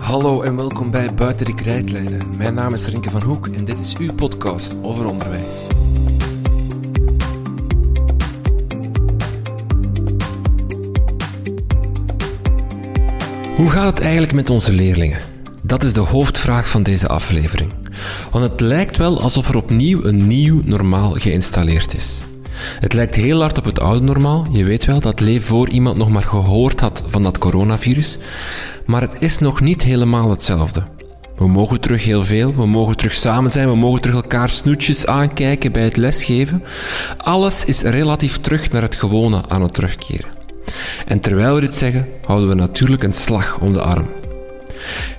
Hallo en welkom bij Buiten de Krijtlijnen. Mijn naam is Rinke van Hoek en dit is uw podcast over onderwijs. Hoe gaat het eigenlijk met onze leerlingen? Dat is de hoofdvraag van deze aflevering. Want het lijkt wel alsof er opnieuw een nieuw normaal geïnstalleerd is. Het lijkt heel hard op het oude normaal. Je weet wel dat leef voor iemand nog maar gehoord had van dat coronavirus. Maar het is nog niet helemaal hetzelfde. We mogen terug heel veel, we mogen terug samen zijn, we mogen terug elkaar snoetjes aankijken bij het lesgeven. Alles is relatief terug naar het gewone aan het terugkeren. En terwijl we dit zeggen, houden we natuurlijk een slag om de arm.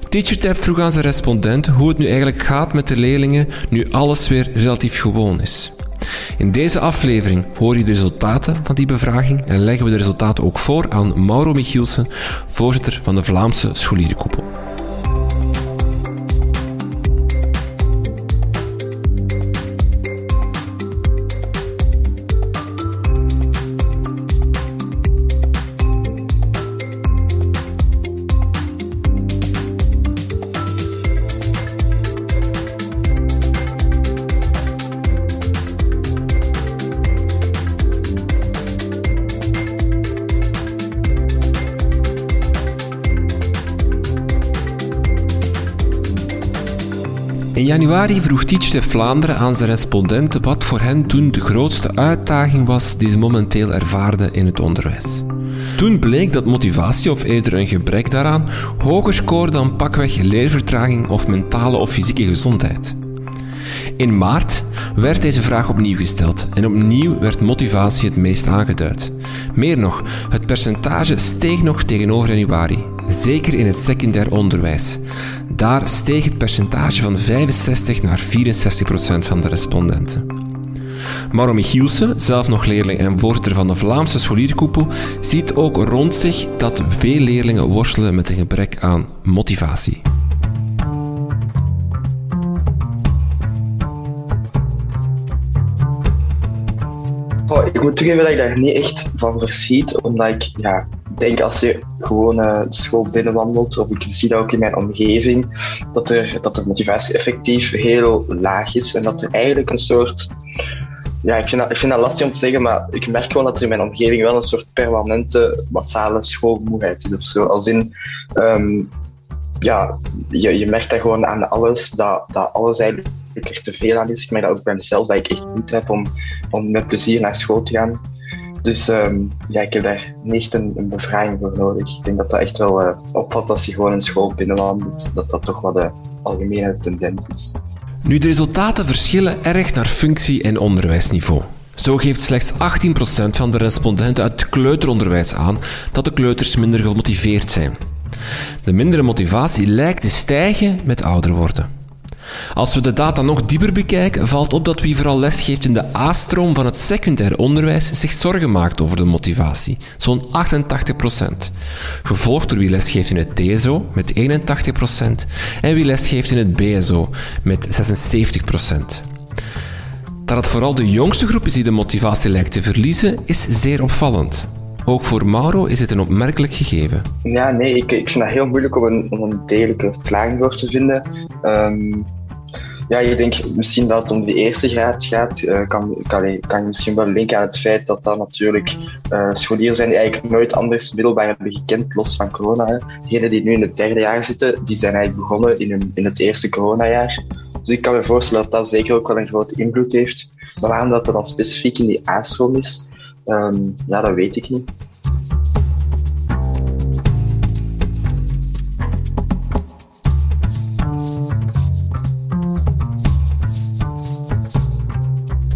TeacherTap vroeg aan zijn respondent hoe het nu eigenlijk gaat met de leerlingen nu alles weer relatief gewoon is. In deze aflevering hoor je de resultaten van die bevraging en leggen we de resultaten ook voor aan Mauro Michielsen, voorzitter van de Vlaamse Scholierenkoepel. Januari vroeg Teacher Vlaanderen aan zijn respondenten wat voor hen toen de grootste uitdaging was die ze momenteel ervaarden in het onderwijs. Toen bleek dat motivatie of eerder een gebrek daaraan hoger scoorde dan pakweg leervertraging of mentale of fysieke gezondheid. In maart werd deze vraag opnieuw gesteld en opnieuw werd motivatie het meest aangeduid. Meer nog, het percentage steeg nog tegenover januari, zeker in het secundair onderwijs. Daar steeg het percentage van 65 naar 64 procent van de respondenten. Maro Michielsen, zelf nog leerling en voorzitter van de Vlaamse scholierkoepel, ziet ook rond zich dat veel leerlingen worstelen met een gebrek aan motivatie. Oh, ik moet toegeven dat ik daar niet echt van verschiet, omdat ik ja, denk als je gewoon uh, school binnenwandelt, of ik zie dat ook in mijn omgeving, dat, er, dat de motivatie effectief heel laag is en dat er eigenlijk een soort. Ja, ik vind, dat, ik vind dat lastig om te zeggen, maar ik merk gewoon dat er in mijn omgeving wel een soort permanente massale schoolmoeheid is of. Als in, um, ja, je, je merkt dat gewoon aan alles, dat, dat alles eigenlijk er te veel aan is. Ik merk dat ook bij mezelf, dat ik echt niet heb om, om met plezier naar school te gaan. Dus um, ja, ik heb daar niet een, een, bevraging voor nodig. Ik denk dat dat echt wel uh, opvalt als je gewoon een school binnenwandelt, dat dat toch wat de algemene tendens is. Nu, de resultaten verschillen erg naar functie en onderwijsniveau. Zo geeft slechts 18% van de respondenten uit kleuteronderwijs aan dat de kleuters minder gemotiveerd zijn. De mindere motivatie lijkt te stijgen met ouder worden. Als we de data nog dieper bekijken, valt op dat wie vooral lesgeeft in de A-stroom van het secundair onderwijs zich zorgen maakt over de motivatie, zo'n 88%. Gevolgd door wie lesgeeft in het TSO met 81% en wie lesgeeft in het BSO met 76%. Dat het vooral de jongste groep is die de motivatie lijkt te verliezen, is zeer opvallend. Ook voor Mauro is het een opmerkelijk gegeven. Ja, nee, ik, ik vind het heel moeilijk om een, om een degelijke verklaring voor te vinden. Um, ja, je denkt misschien dat het om de eerste graad gaat, uh, kan, kan, kan je misschien wel linken aan het feit dat dat natuurlijk uh, scholieren zijn die eigenlijk nooit anders middelbaar hebben gekend, los van corona. Degenen die nu in het derde jaar zitten, die zijn eigenlijk begonnen in, in het eerste coronajaar. Dus ik kan me voorstellen dat dat zeker ook wel een grote invloed heeft. Maar waarom dat dan specifiek in die A-stroom is, um, ja, dat weet ik niet.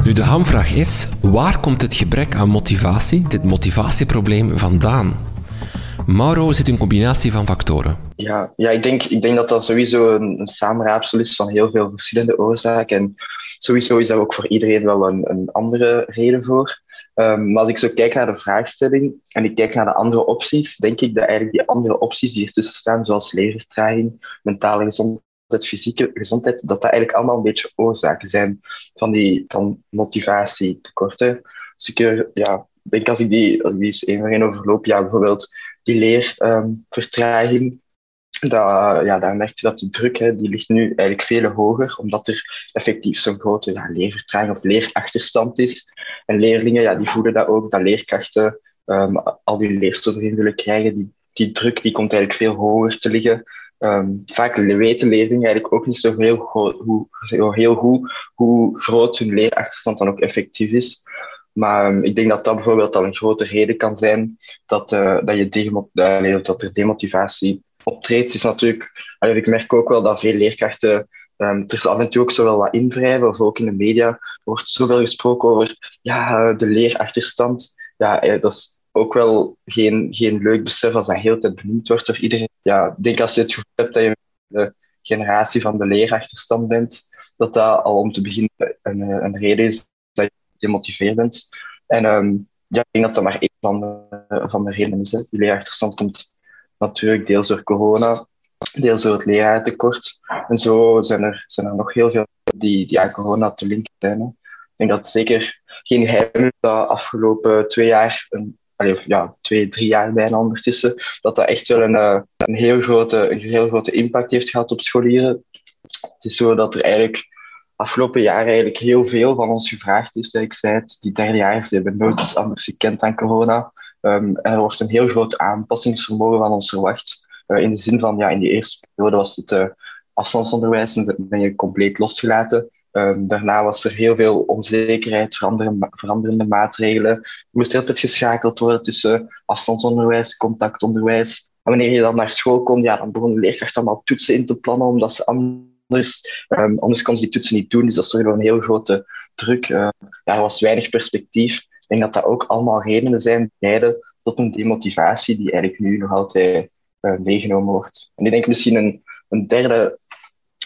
Nu, de hamvraag is, waar komt het gebrek aan motivatie, dit motivatieprobleem, vandaan? Mauro zit een combinatie van factoren. Ja, ja ik, denk, ik denk dat dat sowieso een, een samenraapsel is van heel veel verschillende oorzaken. En sowieso is daar ook voor iedereen wel een, een andere reden voor. Um, maar als ik zo kijk naar de vraagstelling en ik kijk naar de andere opties, denk ik dat eigenlijk die andere opties die ertussen staan, zoals leervertraging, mentale gezondheid, fysieke gezondheid, dat dat eigenlijk allemaal een beetje oorzaken zijn van die van motivatietekorten. Dus ik ja, denk als ik die, als ik die eens één overloop, ja, bijvoorbeeld die leervertraging, ja, daar merk je dat die druk hè, die ligt nu eigenlijk veel hoger, omdat er effectief zo'n grote ja, leervertraging of leerachterstand is. En leerlingen ja, die voelen dat ook, dat leerkrachten um, al die leerstoffen in willen krijgen. Die, die druk die komt eigenlijk veel hoger te liggen. Um, vaak weten leerlingen eigenlijk ook niet zo heel, hoe, heel goed hoe groot hun leerachterstand dan ook effectief is. Maar um, ik denk dat dat bijvoorbeeld al een grote reden kan zijn dat, uh, dat, je dat er demotivatie optreedt. Is natuurlijk, ik merk ook wel dat veel leerkrachten um, er is af en toe ook zo wel wat invrijven, of ook in de media wordt zoveel gesproken over ja, de leerachterstand. Ja, eh, dat is ook wel geen, geen leuk besef als dat heel tijd benoemd wordt door iedereen. Ja, ik denk als je het gevoel hebt dat je de generatie van de leerachterstand bent, dat dat al om te beginnen een, een reden is dat je demotiveerd bent. En um, ja, ik denk dat dat maar één van de, van de redenen is. Die leerachterstand komt natuurlijk deels door corona, deels door het leraartekort. En zo zijn er, zijn er nog heel veel die, die aan corona te linken zijn. Ik denk dat zeker geen geheim is dat afgelopen twee jaar een of ja, twee, drie jaar bijna ondertussen, dat dat echt wel een, eh, een, heel grote, een heel grote impact heeft gehad op scholieren. Het is zo dat er eigenlijk afgelopen jaar eigenlijk heel veel van ons gevraagd is. Ik zei het, die derdejaars hebben nooit iets anders gekend dan corona. Um, er wordt een heel groot aanpassingsvermogen van ons verwacht. Uh, in de zin van, ja, in die eerste periode was het uh, afstandsonderwijs en ben je compleet losgelaten. Um, daarna was er heel veel onzekerheid, veranderende, maatregelen. Er moest altijd geschakeld worden tussen afstandsonderwijs, contactonderwijs. En wanneer je dan naar school kon, ja, dan begon de leerkracht allemaal toetsen in te plannen, omdat ze anders, um, anders kon ze die toetsen niet doen. Dus dat zorgde voor een heel grote druk. Uh, was weinig perspectief. Denk dat dat ook allemaal redenen zijn leiden tot een demotivatie die eigenlijk nu nog altijd uh, meegenomen wordt. En ik denk misschien een, een derde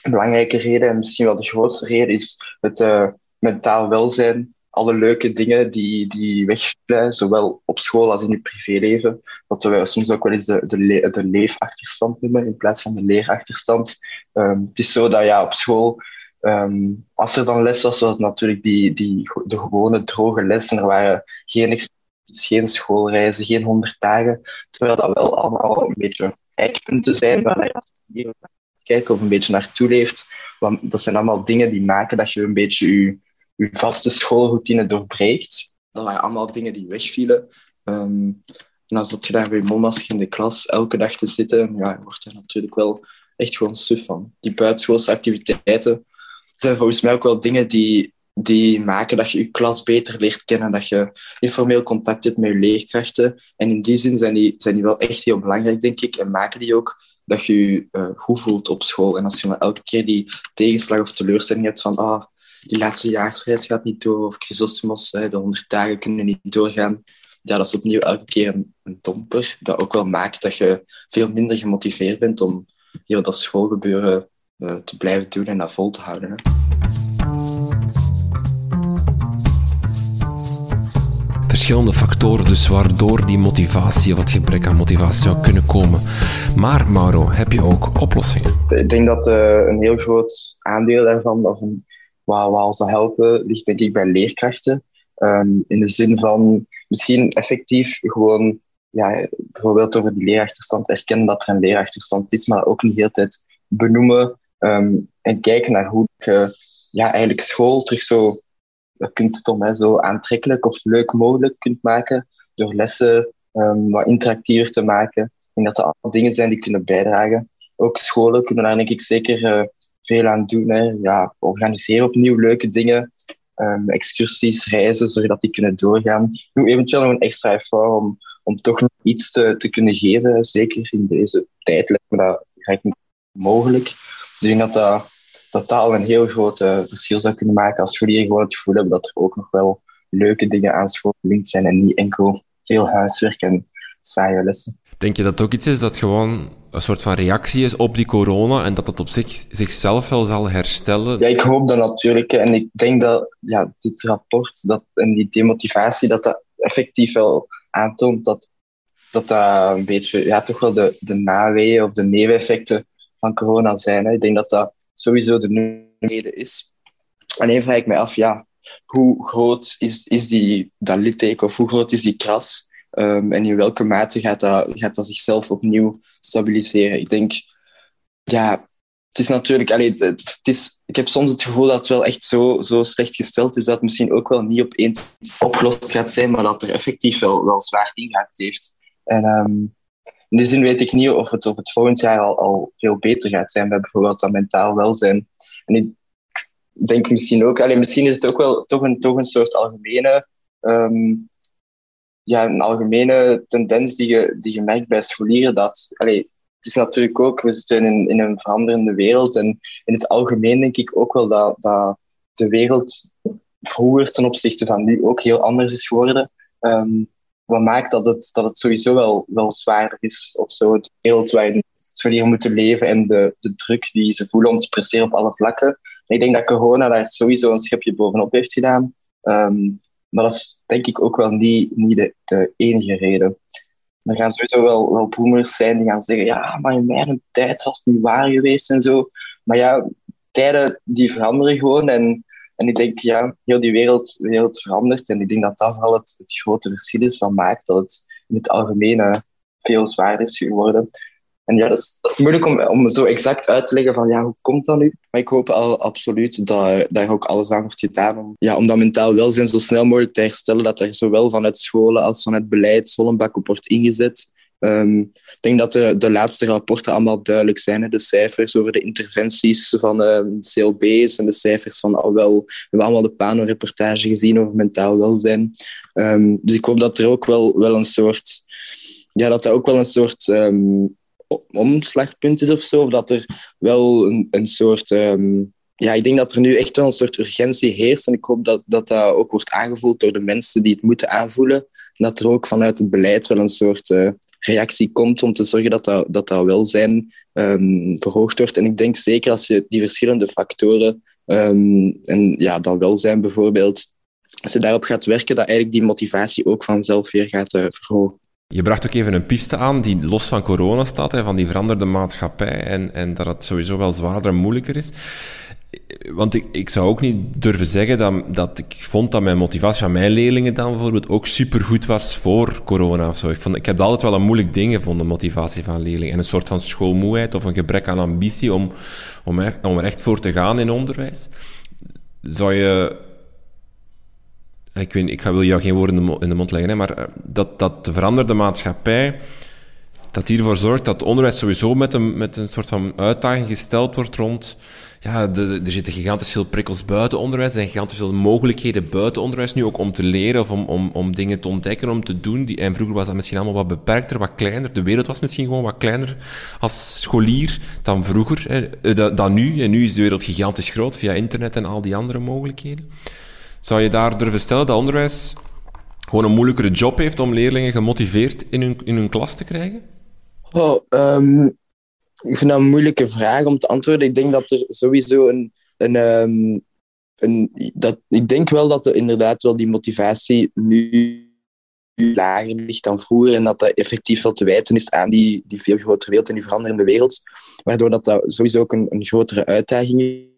belangrijke reden, en misschien wel de grootste reden, is het uh, mentaal welzijn. Alle leuke dingen die, die wegvielen, zowel op school als in je privéleven. Wat we soms ook wel eens de, de, leefachterstand noemen, in plaats van de leerachterstand. Um, het is zo dat ja, op school, um, als er dan les was, was het natuurlijk die, die, de gewone droge lessen. Er waren geen geen schoolreizen, geen honderd dagen. Terwijl dat wel allemaal een beetje eikpunten zijn waar je kijken of een beetje naartoe leeft. Want dat zijn allemaal dingen die maken dat je een beetje je, je vaste schoolroutine doorbreekt. Dat waren allemaal dingen die wegvielen. Um, en dan zat je daar bij momma's in de klas elke dag te zitten. Ja, je wordt er natuurlijk wel echt gewoon suf van. Die buitenschoolse activiteiten zijn volgens mij ook wel dingen die, die maken dat je je klas beter leert kennen, dat je informeel contact hebt met je leerkrachten. En in die zin zijn die, zijn die wel echt heel belangrijk, denk ik, en maken die ook dat je je uh, goed voelt op school. En als je maar elke keer die tegenslag of teleurstelling hebt van ah, die laatste jaarsreis gaat niet door, of Chrysostomos, de 100 dagen kunnen niet doorgaan, ja, dat is opnieuw elke keer een, domper, dat ook wel maakt dat je veel minder gemotiveerd bent om heel dat schoolgebeuren te blijven doen en dat vol te houden. Hè. verschillende factoren dus waardoor die motivatie of het gebrek aan motivatie zou kunnen komen. Maar Mauro, heb je ook oplossingen? Ik denk dat uh, een heel groot aandeel daarvan, of een, wat, wat ons helpen, ligt denk ik bij leerkrachten. Um, in de zin van misschien effectief gewoon ja, bijvoorbeeld over die leerachterstand erkennen dat er een leerachterstand is, maar ook niet heel tijd benoemen um, en kijken naar hoe je ja, eigenlijk school terug zo hè, zo aantrekkelijk of leuk mogelijk kunt maken door lessen um, wat interactiever te maken. Ik denk dat dat allemaal dingen zijn die kunnen bijdragen. Ook scholen kunnen daar denk ik zeker uh, veel aan doen. Hè. Ja, organiseren opnieuw leuke dingen, um, excursies, reizen, zodat die kunnen doorgaan. Doe eventueel nog een extra effort om, om toch nog iets te, te kunnen geven. Zeker in deze tijd lijkt me dat mogelijk. Dus ik denk dat dat dat dat al een heel groot verschil zou kunnen maken als scholieren gewoon het gevoel hebben dat er ook nog wel leuke dingen aan school gelinkt zijn en niet enkel veel huiswerk en saaie lessen. Denk je dat het ook iets is dat gewoon een soort van reactie is op die corona en dat dat op zich, zichzelf wel zal herstellen? Ja, ik hoop dat natuurlijk. En ik denk dat ja, dit rapport dat, en die demotivatie, dat dat effectief wel aantoont dat dat, dat een beetje ja, toch wel de, de naweeën of de neveneffecten van corona zijn. Hè. Ik denk dat dat sowieso de reden is. Alleen vraag ik me af, ja, hoe groot is, is die, dat litteken of hoe groot is die kras? Um, en in welke mate gaat dat, gaat dat zichzelf opnieuw stabiliseren? Ik denk, ja, het is natuurlijk, allee, het, is, ik heb soms het gevoel dat het wel echt zo, zo slecht gesteld is dat het misschien ook wel niet op één opgelost gaat zijn, maar dat er effectief wel, wel zwaar ingehaakt heeft. En um, in die zin weet ik niet of het, het volgend jaar al, al veel beter gaat zijn bij bijvoorbeeld dat mentaal welzijn. En ik denk misschien ook, allee, misschien is het ook wel toch een, toch een soort algemene, um, ja, een algemene tendens die je, die je merkt bij scholieren. Dat, allee, het is natuurlijk ook, we zitten in, in een veranderende wereld. En in het algemeen denk ik ook wel dat, dat de wereld vroeger ten opzichte van nu ook heel anders is geworden. Um, wat maakt dat het, dat het sowieso wel, wel zwaarder is of zo. De wereld waarin scholieren moeten leven en de, de druk die ze voelen om te presteren op alle vlakken. ik denk dat corona daar sowieso een schepje bovenop heeft gedaan. Um, maar dat is denk ik ook wel niet, niet de, de enige reden. Er gaan sowieso wel, wel boomers zijn die gaan zeggen, ja, maar in mijn tijd was het niet waar geweest en zo. Maar ja, tijden die veranderen gewoon. En, en ik denk, ja, heel die wereld, wereld verandert. En ik denk dat dat vooral het, het grote verschil is wat maakt dat het in het algemeen veel zwaarder is geworden. En ja, dat is, dat is moeilijk om, om zo exact uit te leggen van ja, hoe komt dat nu? Maar ik hoop al absoluut dat daar ook alles aan wordt gedaan om, ja, om dat mentaal welzijn zo snel mogelijk te herstellen. Dat er zowel vanuit scholen als vanuit beleid vol een bak op wordt ingezet. Um, ik denk dat de, de laatste rapporten allemaal duidelijk zijn. De cijfers over de interventies van ehm, CLB's en de cijfers van al wel. We hebben allemaal de Pano-reportage gezien over mentaal welzijn. Um, dus ik hoop dat er ook wel, wel een soort. Ja, dat er ook wel een soort omslagpunt is of zo. Of dat er wel een, een soort. Ja, ik denk dat er nu echt wel een soort urgentie heerst. En ik hoop dat dat, dat ook wordt aangevoeld door de mensen die het moeten aanvoelen. En dat er ook vanuit het beleid wel een soort uh, reactie komt om te zorgen dat dat, dat, dat welzijn um, verhoogd wordt. En ik denk zeker als je die verschillende factoren, um, en ja, dat welzijn bijvoorbeeld, als je daarop gaat werken, dat eigenlijk die motivatie ook vanzelf weer gaat uh, verhogen. Je bracht ook even een piste aan die los van corona staat, van die veranderde maatschappij en, en dat het sowieso wel zwaarder en moeilijker is. Want ik, ik zou ook niet durven zeggen dat, dat ik vond dat mijn motivatie van mijn leerlingen dan bijvoorbeeld ook supergoed was voor corona of zo. Ik, vond, ik heb altijd wel een moeilijk ding gevonden, motivatie van leerlingen. En een soort van schoolmoeheid of een gebrek aan ambitie om, om, om er echt voor te gaan in onderwijs. Zou je ik, weet, ik wil jou geen woorden in de mond leggen, hè, maar eh, dat, dat de veranderde maatschappij, dat die ervoor zorgt dat onderwijs sowieso met een, met een soort van uitdaging gesteld wordt rond, ja, de, er zitten gigantisch veel prikkels buiten onderwijs, er zijn gigantisch veel mogelijkheden buiten onderwijs nu ook om te leren of om, om, om dingen te ontdekken, om te doen. Die, en vroeger was dat misschien allemaal wat beperkter, wat kleiner. De wereld was misschien gewoon wat kleiner als scholier dan vroeger, hè, eh, dan nu. En nu is de wereld gigantisch groot via internet en al die andere mogelijkheden. Zou je daar durven stellen dat onderwijs gewoon een moeilijkere job heeft om leerlingen gemotiveerd in hun, in hun klas te krijgen? Oh, um, ik vind dat een moeilijke vraag om te antwoorden. Ik denk dat er sowieso een. een, um, een dat, ik denk wel dat er inderdaad wel die motivatie nu lager ligt dan vroeger en dat dat effectief wel te wijten is aan die, die veel grotere wereld en die veranderende wereld. Waardoor dat, dat sowieso ook een, een grotere uitdaging is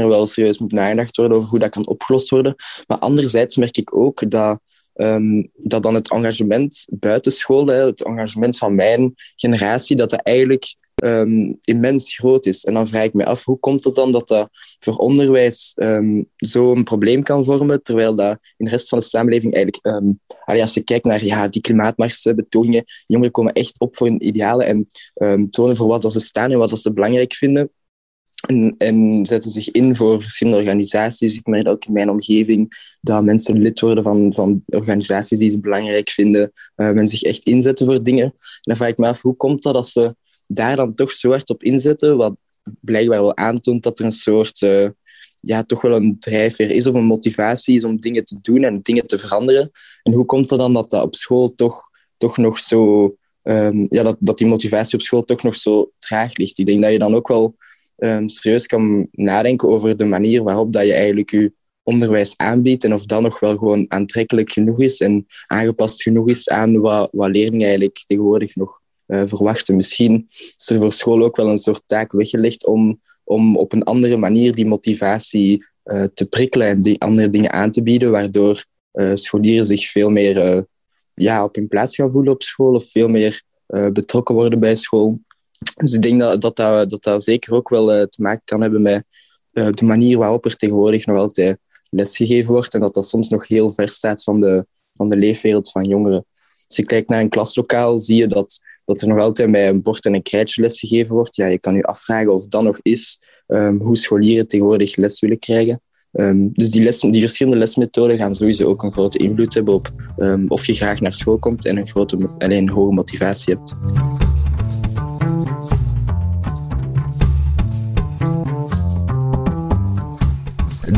er wel serieus moet nagedacht worden over hoe dat kan opgelost worden. Maar anderzijds merk ik ook dat, um, dat dan het engagement buitenschool, het engagement van mijn generatie, dat dat eigenlijk um, immens groot is. En dan vraag ik me af, hoe komt het dan dat dat voor onderwijs um, zo'n probleem kan vormen, terwijl dat in de rest van de samenleving eigenlijk... Als je kijkt naar ja, die klimaatmarsbetogingen, jongeren komen echt op voor hun idealen en tonen voor wat ze staan en wat ze belangrijk vinden. En, en, zetten zich in voor verschillende organisaties. Ik merk ook in mijn omgeving dat mensen lid worden van, van organisaties die ze belangrijk vinden. Uh, zich echt inzetten voor dingen. En dan vraag ik me af, hoe komt dat dat ze daar dan toch zo hard op inzetten? Wat blijkbaar wel aantoont dat er een soort... Uh, ja, toch wel een drijfveer is of een motivatie is om dingen te doen en dingen te veranderen. En hoe komt het dan dat dat op school toch, toch nog zo... Um, ja, dat, dat die motivatie op school toch nog zo traag ligt? Ik denk dat je dan ook wel um, serieus kan nadenken over de manier waarop dat je eigenlijk je onderwijs aanbiedt en of dat nog wel gewoon aantrekkelijk genoeg is en aangepast genoeg is aan wat, wat leerlingen eigenlijk tegenwoordig nog verwachten. Misschien is er voor school ook wel een soort taak weggelegd om, om op een andere manier die motivatie te prikkelen en die andere dingen aan te bieden, waardoor scholieren zich veel meer ja, op hun plaats gaan voelen op school of veel meer betrokken worden bij school. Dus ik denk dat dat, dat, dat, zeker ook wel te maken kan hebben met de manier waarop er tegenwoordig nog altijd lesgegeven wordt en dat dat soms nog heel ver staat van de, van de leefwereld van jongeren. Als je kijkt naar een klaslokaal, zie je dat, dat er nog altijd bij een bord en een krijtje lesgegeven wordt. Ja, je kan je afvragen of dat nog is um, hoe scholieren tegenwoordig les willen krijgen. Um, dus die, les, die verschillende lesmethoden gaan sowieso ook een grote invloed hebben op um, of je graag naar school komt en een, grote, en een hoge motivatie hebt.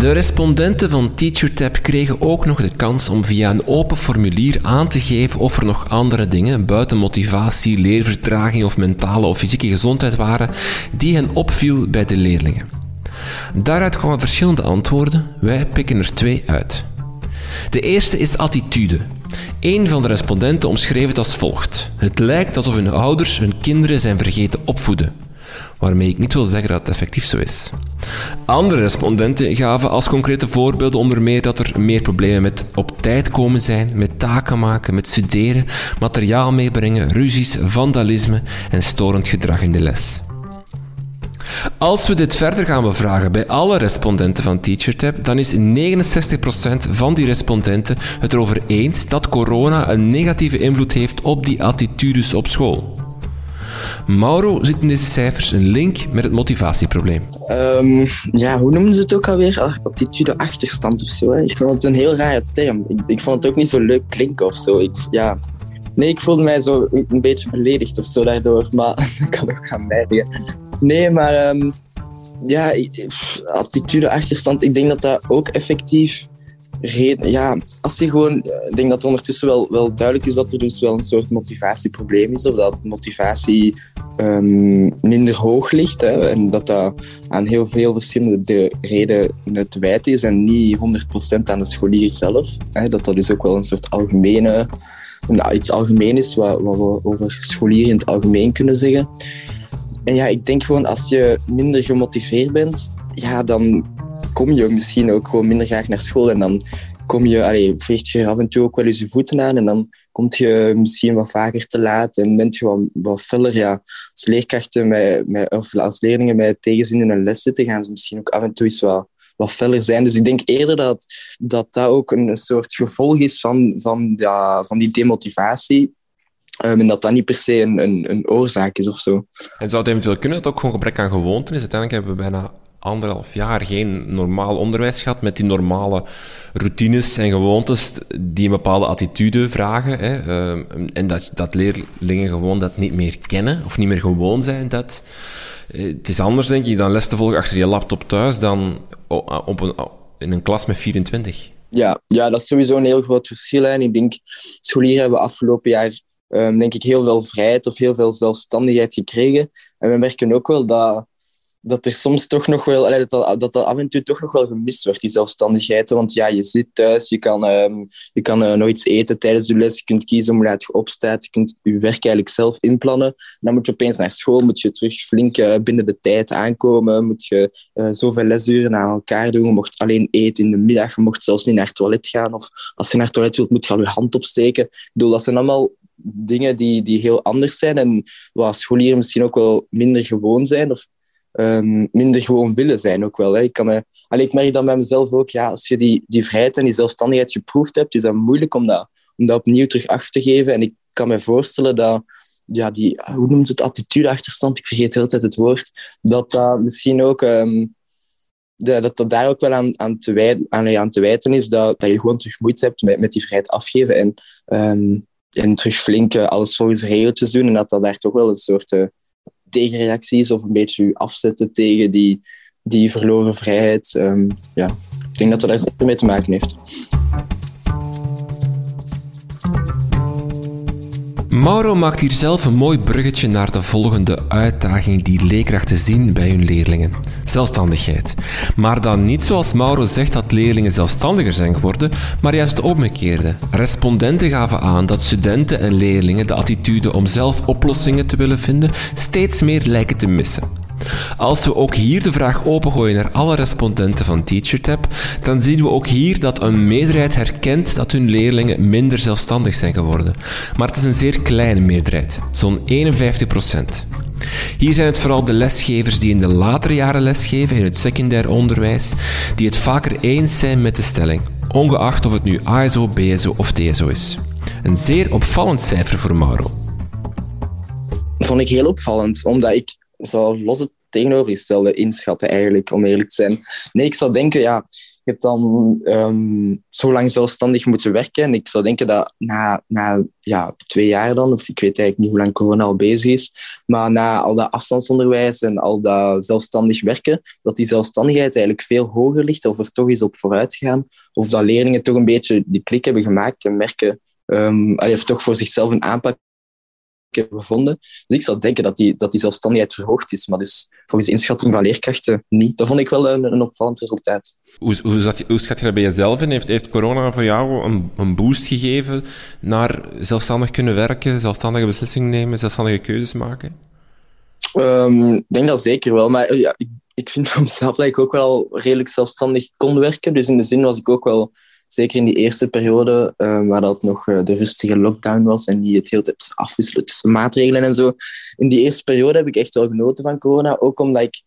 De respondenten van TeacherTap kregen ook nog de kans om via een open formulier aan te geven of er nog andere dingen buiten motivatie, leervertraging of mentale of fysieke gezondheid waren die hen opviel bij de leerlingen. Daaruit kwamen verschillende antwoorden, wij pikken er twee uit. De eerste is attitude. Een van de respondenten omschreef het als volgt: Het lijkt alsof hun ouders hun kinderen zijn vergeten opvoeden waarmee ik niet wil zeggen dat het effectief zo is. Andere respondenten gaven als concrete voorbeelden onder meer dat er meer problemen met op tijd komen zijn, met taken maken, met studeren, materiaal meebrengen, ruzies, vandalisme en storend gedrag in de les. Als we dit verder gaan bevragen bij alle respondenten van TeacherTap, dan is 69% van die respondenten het erover eens dat corona een negatieve invloed heeft op die attitudes op school. Mauro ziet in deze cijfers een link met het motivatieprobleem. Um, ja, hoe noemen ze het ook alweer? Attitude achterstand of zo. Hè? Ik vond het een heel rare term. Ik, vond het ook niet zo leuk klinken of zo. Ik, ja. Nee, ik voelde mij zo een beetje beledigd of zo daardoor. Maar dat kan ook gaan merken. Nee, maar um, ja, attitude achterstand. Ik denk dat dat ook effectief reden, ja, als je gewoon, eh, ik denk dat het ondertussen wel, wel duidelijk is dat er dus wel een soort motivatieprobleem is, of dat motivatie um, minder hoog ligt. Hè, en dat dat aan heel veel verschillende redenen te wijten is en niet 100% aan de scholier zelf. Hè, dat dat dus ook wel een soort algemene, iets algemeen is wat, wat we over scholieren in het algemeen kunnen zeggen. En ja, ik denk gewoon als je minder gemotiveerd bent, ja, dan kom je misschien ook gewoon minder graag naar school. En dan kom je, allee, veegt je af en toe ook wel eens je voeten aan. En dan kom je misschien wat vaker te laat en bent je wat, wat feller. Ja, als leerkrachten met, met, of als leerlingen met tegenzin in een les zitten, gaan ze misschien ook af en toe eens wat, wat feller zijn. Dus ik denk eerder dat dat, dat ook een soort gevolg is van, van, ja, van die demotivatie. Um, en dat dat niet per se een, een, een, oorzaak is of zo. En zou het eventueel kunnen dat het ook gewoon gebrek aan gewoonten is? Uiteindelijk hebben we bijna anderhalf jaar geen normaal onderwijs gehad met die normale routines en gewoontes die een bepaalde attitude vragen. Hè. Uh, en dat, dat leerlingen gewoon dat niet meer kennen of niet meer gewoon zijn. Dat, uh, het is anders, denk ik, dan les te volgen achter je laptop thuis dan op een, in een klas met 24. Ja, ja, dat is sowieso een heel groot verschil. En ik denk, scholieren hebben afgelopen jaar um, denk ik heel veel vrijheid of heel veel zelfstandigheid gekregen. En we merken ook wel dat dat er soms toch nog wel, dat, dat, dat af en toe toch nog wel gemist wordt, die zelfstandigheid. Want ja, je zit thuis, je kan, um, je kan nog iets eten tijdens de les, je kunt kiezen om laat je opstaat, je kunt je werk eigenlijk zelf inplannen. Dan moet je opeens naar school, moet je terug flink uh, binnen de tijd aankomen, moet je uh, zoveel lesuren aan elkaar doen, je mocht alleen eten in de middag, je mocht zelfs niet naar het toilet gaan, of als je naar het toilet wilt, moet je al je hand opsteken. Ik bedoel, dat zijn allemaal dingen die, die heel anders zijn en waar scholieren misschien ook wel minder gewoon zijn, of um, minder gewoon willen zijn ook wel. Hè. Ik, kan me, allee, ik merk dan bij mezelf ook, ja, als je die, die vrijheid en die zelfstandigheid geproefd hebt, is dat moeilijk om dat, om dat opnieuw terug af te geven. En ik kan me voorstellen dat ja, die, hoe noemt het, attitudeachterstand, ik vergeet de hele tijd het woord, dat dat misschien ook... De, dat dat daar ook wel aan, aan, te, aan, te wijten is, dat, dat je gewoon terug moeite hebt met, met die vrijheid afgeven en, um, en terug flink alles volgens regeltjes doen en dat dat daar toch wel een soort uh, tegenreacties of een beetje afzetten tegen die, die verloren vrijheid. Um, ja, ik denk dat dat daar zeker mee te maken heeft. Mauro maakt hier zelf een mooi bruggetje naar de volgende uitdaging die leerkrachten zien bij hun leerlingen: zelfstandigheid. Maar dan niet zoals Mauro zegt dat leerlingen zelfstandiger zijn geworden, maar juist het omgekeerde. Respondenten gaven aan dat studenten en leerlingen de attitude om zelf oplossingen te willen vinden steeds meer lijken te missen. Als we ook hier de vraag opengooien naar alle respondenten van TeacherTap, dan zien we ook hier dat een meerderheid herkent dat hun leerlingen minder zelfstandig zijn geworden. Maar het is een zeer kleine meerderheid, zo'n 51 procent. Hier zijn het vooral de lesgevers die in de latere jaren lesgeven in het secundair onderwijs, die het vaker eens zijn met de stelling, ongeacht of het nu ASO, BSO of TSO is. Een zeer opvallend cijfer voor Mauro. Vond ik heel opvallend, omdat ik zou los het tegenovergestelde inschatten, eigenlijk, om eerlijk te zijn. Nee, ik zou denken, ja, je hebt dan um, zo lang zelfstandig moeten werken. En ik zou denken dat na, na ja, twee jaar dan, of ik weet eigenlijk niet hoe lang corona al bezig is, maar na al dat afstandsonderwijs en al dat zelfstandig werken, dat die zelfstandigheid eigenlijk veel hoger ligt of er toch is op vooruit gaan. Of dat leerlingen toch een beetje die klik hebben gemaakt en merken, um, of toch voor zichzelf een aanpak gevonden. Dus ik zou denken dat die, dat die zelfstandigheid verhoogd is, maar dus volgens de inschatting van leerkrachten niet. Dat vond ik wel een, een opvallend resultaat. Hoe, hoe, zat je, hoe schat je dat bij jezelf in? Heeft, heeft corona voor jou een, een boost gegeven naar zelfstandig kunnen werken, zelfstandige beslissingen nemen, zelfstandige keuzes maken? Um, ik denk dat zeker wel, maar ja, ik, ik vind van mezelf dat ik ook wel redelijk zelfstandig kon werken. Dus in de zin was ik ook wel zeker in die eerste periode, uh, waar dat nog uh, de rustige lockdown was en die het hele tijd afwisselen tussen maatregelen en zo. In die eerste periode heb ik echt wel genoten van corona, ook omdat ik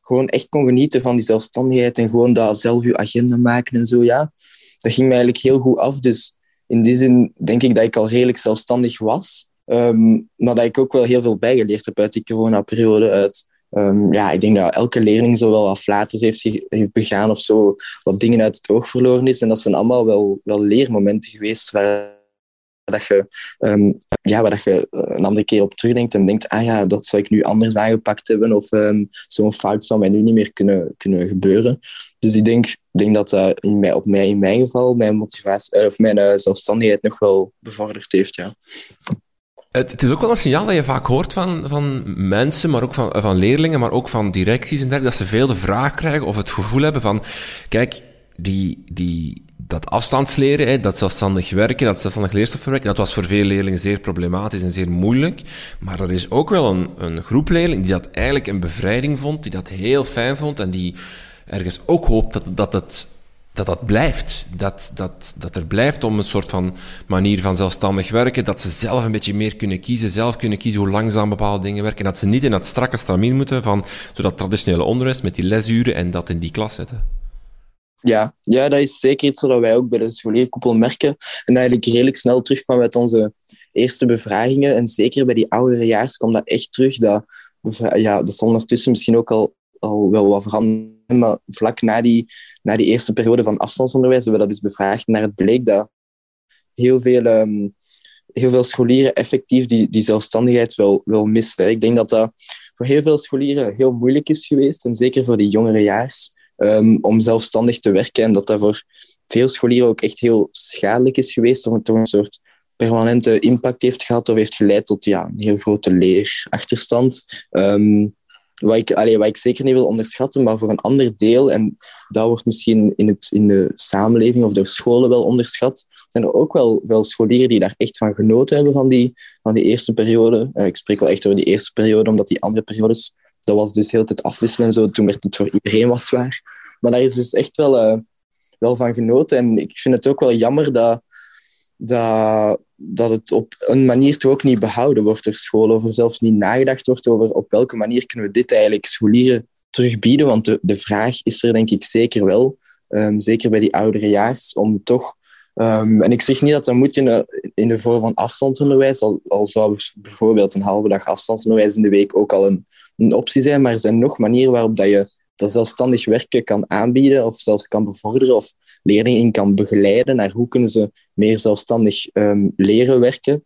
gewoon echt kon genieten van die zelfstandigheid en gewoon dat zelf je agenda maken en zo, ja. Dat ging mij eigenlijk heel goed af, dus in die zin denk ik dat ik al redelijk zelfstandig was. Um, maar dat ik ook wel heel veel bijgeleerd heb uit die corona-periode, uit Um, ja, ik denk dat elke leerling zo wel wat flaters heeft, heeft begaan of zo, wat dingen uit het oog verloren is. En dat zijn allemaal wel, wel leermomenten geweest waar dat je, um, ja, waar dat je een andere keer op terugdenkt en denkt, ah ja, dat zou ik nu anders aangepakt hebben of um, zo'n fout zou mij nu niet meer kunnen, kunnen gebeuren. Dus ik denk, denk dat dat in mij, op mij, in mijn geval mijn motivatie, of mijn uh, zelfstandigheid nog wel bevorderd heeft, ja. Het, is ook wel een signaal dat je vaak hoort van, van mensen, maar ook van, van leerlingen, maar ook van directies en dergelijke, dat ze veel de vraag krijgen of het gevoel hebben van, kijk, die, die, dat afstandsleren, hè, dat zelfstandig werken, dat zelfstandig leerstofwerken, dat was voor veel leerlingen zeer problematisch en zeer moeilijk. Maar er is ook wel een, een groep leerlingen die dat eigenlijk een bevrijding vond, die dat heel fijn vond en die ergens ook hoopt dat, dat het dat dat blijft. Dat, dat, dat er blijft om een soort van manier van zelfstandig werken. Dat ze zelf een beetje meer kunnen kiezen. Zelf kunnen kiezen hoe langzaam bepaalde dingen werken. Dat ze niet in dat strakke stramien moeten van zo dat traditionele onderwijs met die lesuren en dat in die klas zetten. Ja, ja, dat is zeker iets wat wij ook bij de scholierkoepel merken. En eigenlijk redelijk snel terugkwam uit onze eerste bevragingen. En zeker bij die oudere jaars kwam dat echt terug. Dat, ja, dat zal ondertussen misschien ook al, al wel wat veranderen maar vlak na die, na die eerste periode van afstandsonderwijs hebben we dat dus bevraagd. Naar het bleek dat heel veel, um, heel veel scholieren effectief die, die zelfstandigheid wel, wel missen. Ik denk dat dat voor heel veel scholieren heel moeilijk is geweest. En zeker voor die jongere jaars. Um, om zelfstandig te werken. En dat dat voor veel scholieren ook echt heel schadelijk is geweest. Of het toch een soort permanente impact heeft gehad of heeft geleid tot ja, een heel grote leerachterstand. Um, wat ik, allee, ik zeker niet wil onderschatten, maar voor een ander deel, en dat wordt misschien in, het, in de samenleving of door scholen wel onderschat, zijn er ook wel veel scholieren die daar echt van genoten hebben van die, van die eerste periode. Uh, ik spreek wel echt over die eerste periode, omdat die andere periodes, dat was dus heel tijd afwisselen en zo. Toen werd het voor iedereen wat zwaar. Maar daar is dus echt wel, uh, wel van genoten. En ik vind het ook wel jammer dat, dat dat het op een manier toch ook niet behouden wordt. Door school, of er zelfs niet nagedacht wordt over op welke manier kunnen we dit eigenlijk scholieren terugbieden, want de, de vraag is er denk ik zeker wel, um, zeker bij die oudere jaars, om toch Um, en ik zeg niet dat dat moet in de, in de vorm van afstandsonderwijs, al, al zou bijvoorbeeld een halve dag afstandsonderwijs in de week ook al een, een optie zijn, maar er zijn nog manieren waarop dat je dat zelfstandig werken kan aanbieden of zelfs kan bevorderen of leerlingen kan begeleiden naar hoe kunnen ze meer zelfstandig um, leren werken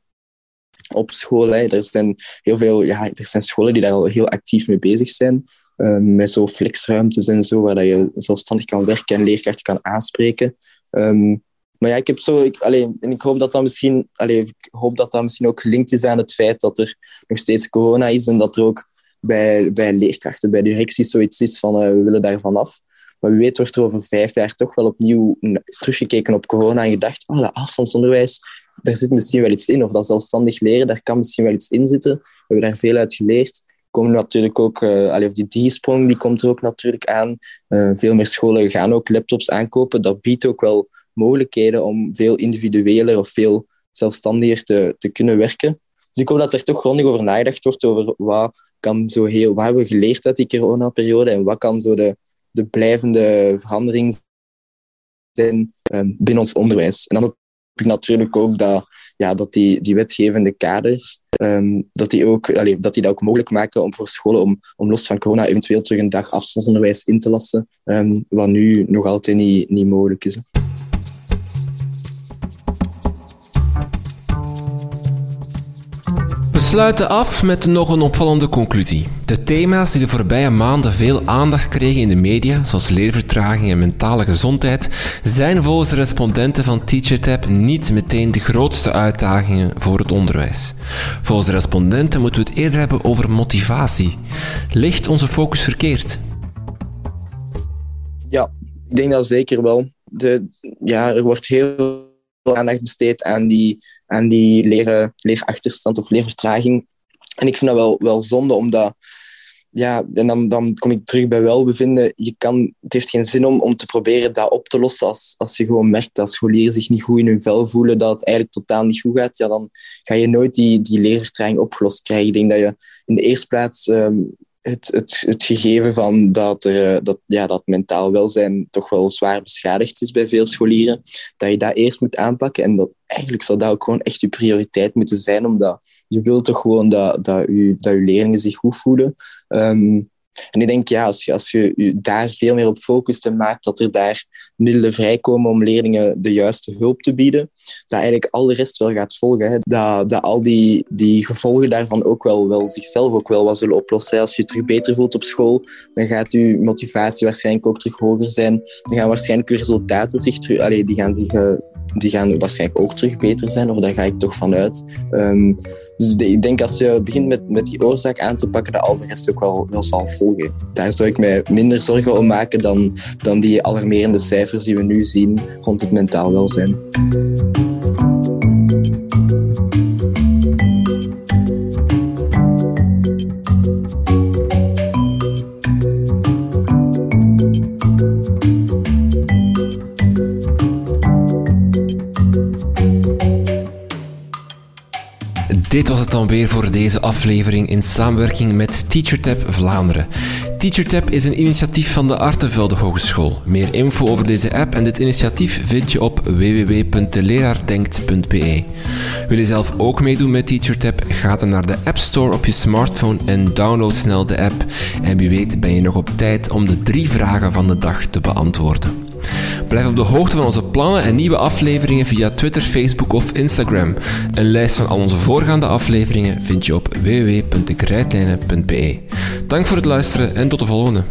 op school. Hè. Er zijn heel veel, ja, er zijn scholen die daar al heel actief mee bezig zijn. Um, met zo flexruimtes en zo, waar dat je zelfstandig kan werken en leerkrachten kan aanspreken. Um, Maar ja, ik heb zo, ik, alleen, en ik hoop dat dat misschien, alleen, ik hoop dat dat misschien ook gelinkt is aan het feit dat er nog steeds corona is en dat er ook bij, bij leerkrachten, bij directies zoiets is van uh, we willen daar vanaf. Maar wie weet wordt er over vijf jaar toch wel opnieuw teruggekeken op corona en gedacht, oh, dat afstandsonderwijs, daar zit misschien wel iets in. Of dat zelfstandig leren, daar kan misschien wel iets in zitten. We hebben daar veel uit geleerd. Komen natuurlijk ook, uh, of die D-sprong die komt er ook natuurlijk aan. Uh, veel meer scholen gaan ook laptops aankopen. Dat biedt ook wel mogelijkheden om veel individueler of veel zelfstandiger te, te kunnen werken. Dus ik hoop dat er toch grondig over nagedacht wordt over wat kan zo heel, wat hebben we geleerd uit die coronaperiode en wat kan zo de, de blijvende verandering zijn um, binnen ons onderwijs. En dan hoop ik natuurlijk ook dat, ja, dat die, die wetgevende kaders, um, dat, die ook, allee, dat die dat ook mogelijk maken om voor scholen om, om los van corona eventueel terug een dag afstandsonderwijs in te lassen, um, wat nu nog altijd niet, niet mogelijk is. Sluiten af met nog een opvallende conclusie. De thema's die de voorbije maanden veel aandacht kregen in de media, zoals leervertraging en mentale gezondheid, zijn volgens de respondenten van TeacherTap niet meteen de grootste uitdagingen voor het onderwijs. Volgens de respondenten moeten we het eerder hebben over motivatie. Ligt onze focus verkeerd? Ja, ik denk dat zeker wel. De, ja, er wordt heel aandacht besteed aan die, aan die leren, leerachterstand of leervertraging. En ik vind dat wel, wel zonde, omdat... Ja, en dan, dan kom ik terug bij welbevinden. Je kan, het heeft geen zin om, om te proberen dat op te lossen als, als je gewoon merkt dat scholieren zich niet goed in hun vel voelen, dat het eigenlijk totaal niet goed gaat. Ja, dan ga je nooit die, die leervertraging opgelost krijgen. Ik denk dat je in de eerste plaats ehm, het, het, gegeven van dat, eh, dat, ja, dat mentaal welzijn toch wel zwaar beschadigd is bij veel scholieren, dat je dat eerst moet aanpakken. En dat eigenlijk zou dat ook gewoon echt je prioriteit moeten zijn, omdat je wilt toch gewoon dat, dat, je, dat je leerlingen zich goed voelen. Ehm, en ik denk, ja, als je, als je daar veel meer op focust en maakt dat er daar middelen vrijkomen om leerlingen de juiste hulp te bieden, dat eigenlijk al de rest wel gaat volgen. Hè. Dat, dat al die, die gevolgen daarvan ook wel, wel zichzelf ook wel wat zullen oplossen. Als je je terug beter voelt op school, dan gaat je motivatie waarschijnlijk ook terug hoger zijn. Dan gaan waarschijnlijk je resultaten zich terug, allee, die gaan zich uh, die gaan waarschijnlijk ook terug beter zijn, of daar ga ik toch vanuit. Um, dus ik denk als je begint met, met die oorzaak aan te pakken, dat al de rest ook wel, wel zal volgen. Daar zou ik mij minder zorgen om maken dan, dan die alarmerende cijfers die we nu zien rond het mentaal welzijn. Dit was het dan weer voor deze aflevering in samenwerking met TeacherTap Vlaanderen. TeacherTap is een initiatief van de Artevelde Hogeschool. Meer info over deze app en dit initiatief vind je op www.deleraardenkt.be. Wil je zelf ook meedoen met TeacherTap? Ga dan naar de App Store op je smartphone en download snel de app. En wie weet ben je nog op tijd om de drie vragen van de dag te beantwoorden. Blijf op de hoogte van onze plannen en nieuwe afleveringen via Twitter, Facebook of Instagram. Een lijst van al onze voorgaande afleveringen vind je op www.dekrijtlijnen.be. Dank voor het luisteren en tot de volgende.